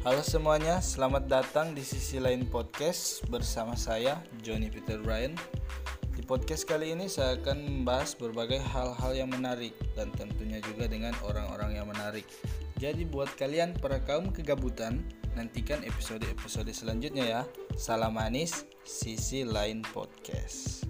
Halo semuanya, selamat datang di sisi lain podcast bersama saya Johnny Peter Ryan. Di podcast kali ini saya akan membahas berbagai hal-hal yang menarik dan tentunya juga dengan orang-orang yang menarik. Jadi buat kalian para kaum kegabutan, nantikan episode-episode selanjutnya ya. Salam manis, sisi lain podcast.